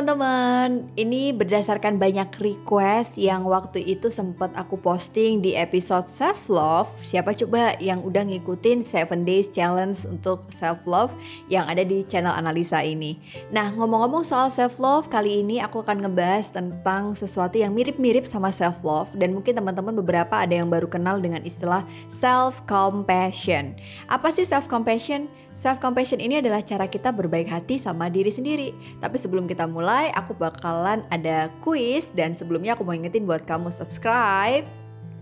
teman-teman, ini berdasarkan banyak request yang waktu itu sempat aku posting di episode self love. Siapa coba yang udah ngikutin 7 days challenge untuk self love yang ada di channel analisa ini. Nah, ngomong-ngomong soal self love, kali ini aku akan ngebahas tentang sesuatu yang mirip-mirip sama self love dan mungkin teman-teman beberapa ada yang baru kenal dengan istilah self compassion. Apa sih self compassion? Self compassion ini adalah cara kita berbaik hati sama diri sendiri. Tapi sebelum kita mulai, aku bakalan ada quiz dan sebelumnya aku mau ingetin buat kamu subscribe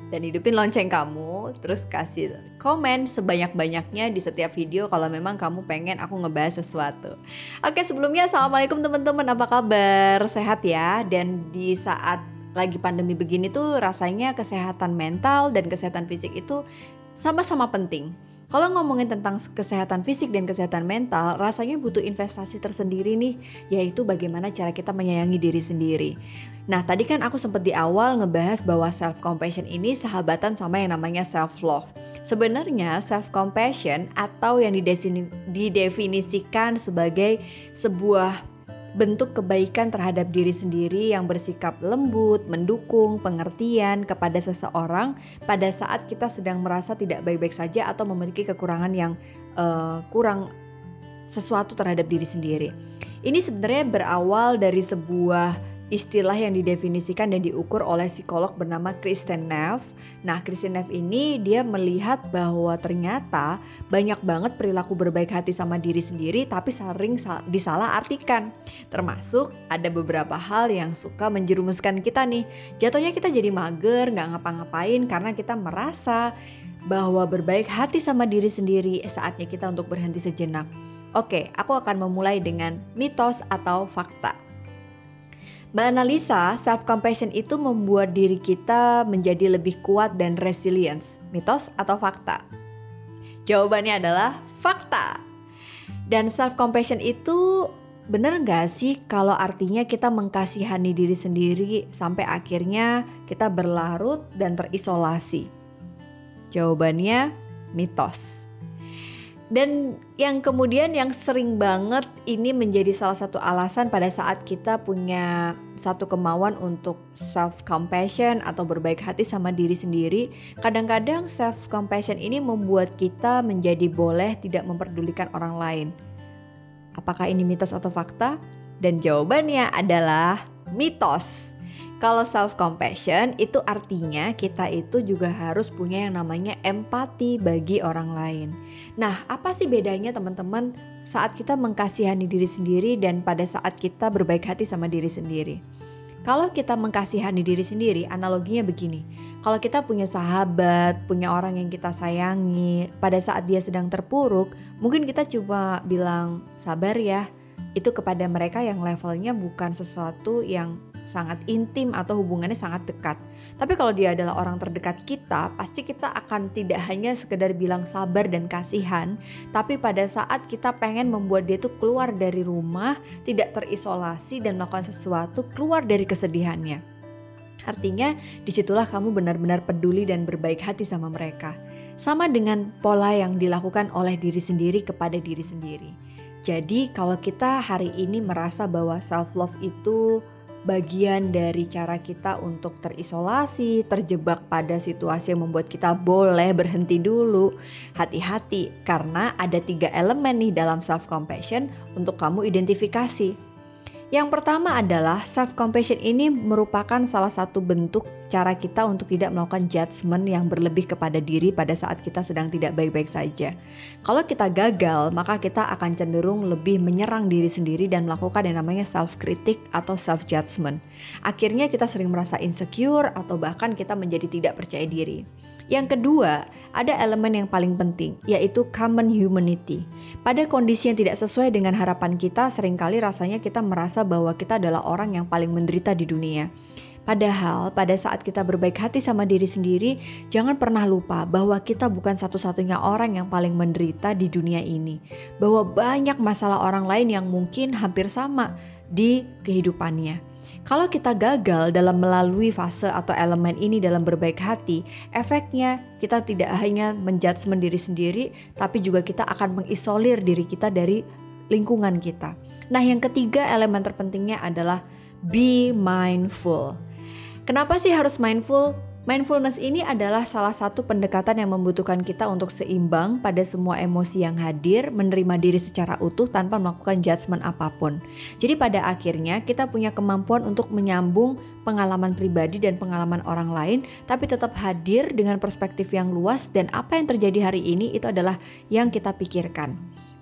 dan hidupin lonceng kamu, terus kasih komen sebanyak-banyaknya di setiap video kalau memang kamu pengen aku ngebahas sesuatu. Oke, sebelumnya assalamualaikum teman-teman, apa kabar? Sehat ya? Dan di saat lagi pandemi begini tuh rasanya kesehatan mental dan kesehatan fisik itu sama-sama penting. Kalau ngomongin tentang kesehatan fisik dan kesehatan mental, rasanya butuh investasi tersendiri nih, yaitu bagaimana cara kita menyayangi diri sendiri. Nah, tadi kan aku sempat di awal ngebahas bahwa self compassion ini sahabatan sama yang namanya self love. Sebenarnya self compassion atau yang didefinisikan sebagai sebuah bentuk kebaikan terhadap diri sendiri yang bersikap lembut, mendukung, pengertian kepada seseorang pada saat kita sedang merasa tidak baik-baik saja atau memiliki kekurangan yang uh, kurang sesuatu terhadap diri sendiri. Ini sebenarnya berawal dari sebuah istilah yang didefinisikan dan diukur oleh psikolog bernama Kristen Neff. Nah, Kristen Neff ini dia melihat bahwa ternyata banyak banget perilaku berbaik hati sama diri sendiri tapi sering disalah artikan. Termasuk ada beberapa hal yang suka menjerumuskan kita nih. Jatuhnya kita jadi mager, nggak ngapa-ngapain karena kita merasa bahwa berbaik hati sama diri sendiri saatnya kita untuk berhenti sejenak. Oke, aku akan memulai dengan mitos atau fakta. Analisa, self compassion itu membuat diri kita menjadi lebih kuat dan resilience. Mitos atau fakta? Jawabannya adalah fakta. Dan self compassion itu bener gak sih kalau artinya kita mengkasihani diri sendiri sampai akhirnya kita berlarut dan terisolasi? Jawabannya mitos. Dan yang kemudian yang sering banget ini menjadi salah satu alasan pada saat kita punya satu kemauan untuk self compassion atau berbaik hati sama diri sendiri. Kadang-kadang self compassion ini membuat kita menjadi boleh tidak memperdulikan orang lain. Apakah ini mitos atau fakta? Dan jawabannya adalah mitos. Kalau self compassion itu artinya kita itu juga harus punya yang namanya empati bagi orang lain. Nah, apa sih bedanya teman-teman saat kita mengkasihani diri sendiri dan pada saat kita berbaik hati sama diri sendiri? Kalau kita mengkasihani diri sendiri, analoginya begini. Kalau kita punya sahabat, punya orang yang kita sayangi, pada saat dia sedang terpuruk, mungkin kita cuma bilang sabar ya. Itu kepada mereka yang levelnya bukan sesuatu yang sangat intim atau hubungannya sangat dekat. Tapi kalau dia adalah orang terdekat kita, pasti kita akan tidak hanya sekedar bilang sabar dan kasihan, tapi pada saat kita pengen membuat dia tuh keluar dari rumah, tidak terisolasi dan melakukan sesuatu keluar dari kesedihannya. Artinya di situlah kamu benar-benar peduli dan berbaik hati sama mereka. Sama dengan pola yang dilakukan oleh diri sendiri kepada diri sendiri. Jadi kalau kita hari ini merasa bahwa self love itu bagian dari cara kita untuk terisolasi, terjebak pada situasi yang membuat kita boleh berhenti dulu. Hati-hati karena ada tiga elemen nih dalam self compassion untuk kamu identifikasi. Yang pertama adalah self compassion ini merupakan salah satu bentuk cara kita untuk tidak melakukan judgement yang berlebih kepada diri pada saat kita sedang tidak baik-baik saja. Kalau kita gagal, maka kita akan cenderung lebih menyerang diri sendiri dan melakukan yang namanya self critic atau self judgement. Akhirnya kita sering merasa insecure atau bahkan kita menjadi tidak percaya diri. Yang kedua, ada elemen yang paling penting, yaitu common humanity. Pada kondisi yang tidak sesuai dengan harapan kita, sering kali rasanya kita merasa bahwa kita adalah orang yang paling menderita di dunia. Padahal pada saat kita berbaik hati sama diri sendiri, jangan pernah lupa bahwa kita bukan satu-satunya orang yang paling menderita di dunia ini. Bahwa banyak masalah orang lain yang mungkin hampir sama di kehidupannya. Kalau kita gagal dalam melalui fase atau elemen ini dalam berbaik hati, efeknya kita tidak hanya menjudge diri sendiri, tapi juga kita akan mengisolir diri kita dari lingkungan kita. Nah, yang ketiga elemen terpentingnya adalah be mindful. Kenapa sih harus mindful? Mindfulness ini adalah salah satu pendekatan yang membutuhkan kita untuk seimbang pada semua emosi yang hadir, menerima diri secara utuh tanpa melakukan judgement apa pun. Jadi pada akhirnya kita punya kemampuan untuk menyambung pengalaman pribadi dan pengalaman orang lain, tapi tetap hadir dengan perspektif yang luas dan apa yang terjadi hari ini itu adalah yang kita pikirkan.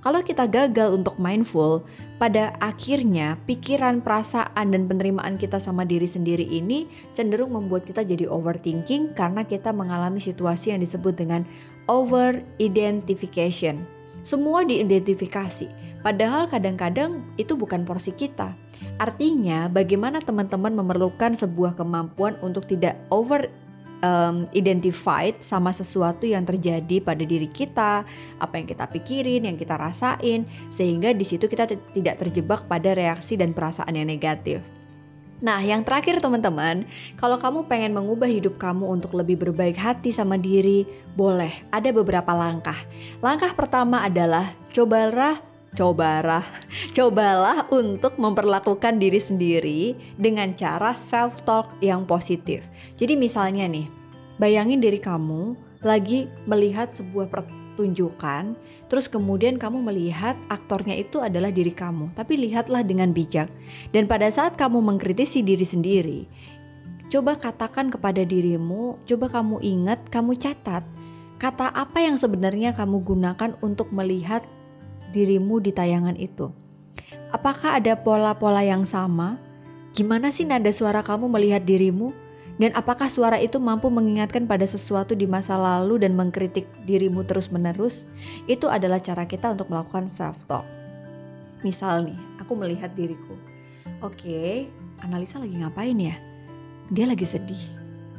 Kalau kita gagal untuk mindful, pada akhirnya pikiran, perasaan, dan penerimaan kita sama diri sendiri ini cenderung membuat kita jadi overthinking karena kita mengalami situasi yang disebut dengan over identification. Semua diidentifikasi, padahal kadang-kadang itu bukan porsi kita. Artinya, bagaimana teman-teman memerlukan sebuah kemampuan untuk tidak over um, identified sama sesuatu yang terjadi pada diri kita, apa yang kita pikirin, yang kita rasain, sehingga di situ kita tidak terjebak pada reaksi dan perasaan yang negatif. Nah, yang terakhir teman-teman, kalau kamu pengen mengubah hidup kamu untuk lebih berbaik hati sama diri, boleh. Ada beberapa langkah. Langkah pertama adalah cobalah cobalah cobalah untuk memperlakukan diri sendiri dengan cara self talk yang positif. Jadi misalnya nih, bayangin diri kamu lagi melihat sebuah pertunjukan, terus kemudian kamu melihat aktornya itu adalah diri kamu, tapi lihatlah dengan bijak. Dan pada saat kamu mengkritisi diri sendiri, coba katakan kepada dirimu, coba kamu ingat, kamu catat kata apa yang sebenarnya kamu gunakan untuk melihat dirimu di tayangan itu. Apakah ada pola-pola yang sama? Gimana sih nada suara kamu melihat dirimu? Dan apakah suara itu mampu mengingatkan pada sesuatu di masa lalu dan mengkritik dirimu terus-menerus? Itu adalah cara kita untuk melakukan self-talk. Misal nih, aku melihat diriku. Oke, analisa lagi ngapain ya? Dia lagi sedih.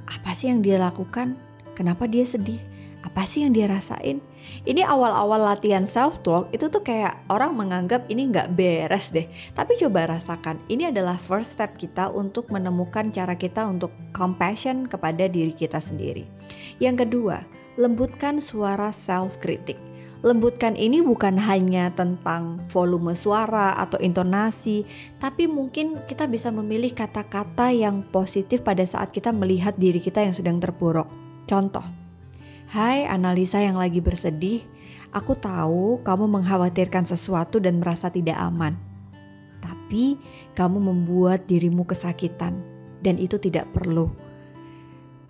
Apa sih yang dia lakukan? Kenapa dia sedih? Apa sih yang dia rasain? Ini awal-awal latihan self talk itu tuh kayak orang menganggap ini nggak beres deh. Tapi coba rasakan, ini adalah first step kita untuk menemukan cara kita untuk compassion kepada diri kita sendiri. Yang kedua, lembutkan suara self kritik. Lembutkan ini bukan hanya tentang volume suara atau intonasi, tapi mungkin kita bisa memilih kata-kata yang positif pada saat kita melihat diri kita yang sedang terpuruk. Contoh, Hai analisa yang lagi bersedih, aku tahu kamu mengkhawatirkan sesuatu dan merasa tidak aman. Tapi kamu membuat dirimu kesakitan dan itu tidak perlu.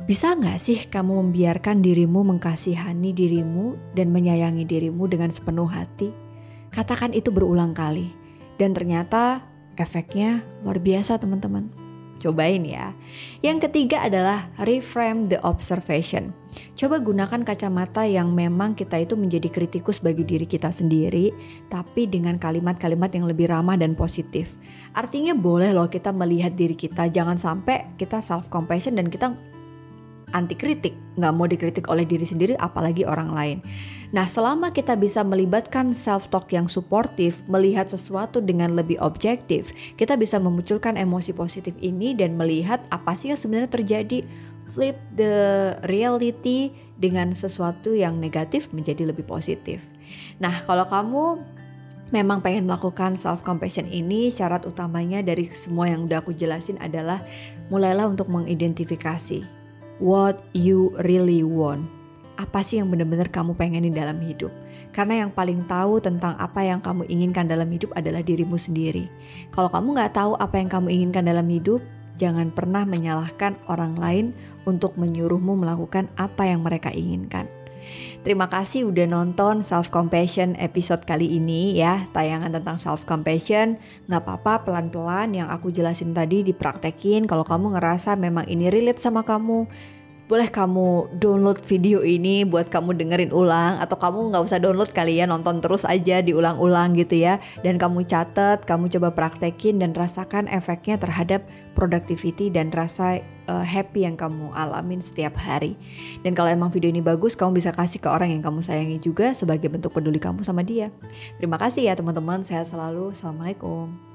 Bisa nggak sih kamu membiarkan dirimu mengkasihani dirimu dan menyayangi dirimu dengan sepenuh hati? Katakan itu berulang kali dan ternyata efeknya luar biasa teman-teman. Cobain ya. Yang ketiga adalah reframe the observation. Coba gunakan kacamata yang memang kita itu menjadi kritikus bagi diri kita sendiri, tapi dengan kalimat-kalimat yang lebih ramah dan positif. Artinya boleh loh kita melihat diri kita, jangan sampai kita self compassion dan kita anti kritik, nggak mau dikritik oleh diri sendiri apalagi orang lain. Nah selama kita bisa melibatkan self talk yang suportif, melihat sesuatu dengan lebih objektif, kita bisa memunculkan emosi positif ini dan melihat apa sih yang sebenarnya terjadi. Flip the reality dengan sesuatu yang negatif menjadi lebih positif. Nah kalau kamu memang pengen melakukan self compassion ini syarat utamanya dari semua yang udah aku jelasin adalah mulailah untuk mengidentifikasi what you really want. Apa sih yang benar-benar kamu pengen di dalam hidup? Karena yang paling tahu tentang apa yang kamu inginkan dalam hidup adalah dirimu sendiri. Kalau kamu nggak tahu apa yang kamu inginkan dalam hidup, jangan pernah menyalahkan orang lain untuk menyuruhmu melakukan apa yang mereka inginkan. Terima kasih udah nonton Self Compassion episode kali ini ya. Tayangan tentang Self Compassion Gak apa-apa pelan-pelan yang aku jelasin tadi dipraktekin. Kalau kamu ngerasa memang ini relate sama kamu boleh kamu download video ini buat kamu dengerin ulang? Atau kamu nggak usah download kali ya nonton terus aja diulang-ulang gitu ya. Dan kamu catat kamu coba praktekin dan rasakan efeknya terhadap productivity dan rasa uh, happy yang kamu alamin setiap hari. Dan kalau emang video ini bagus kamu bisa kasih ke orang yang kamu sayangi juga sebagai bentuk peduli kamu sama dia. Terima kasih ya teman-teman. Sehat selalu. Assalamualaikum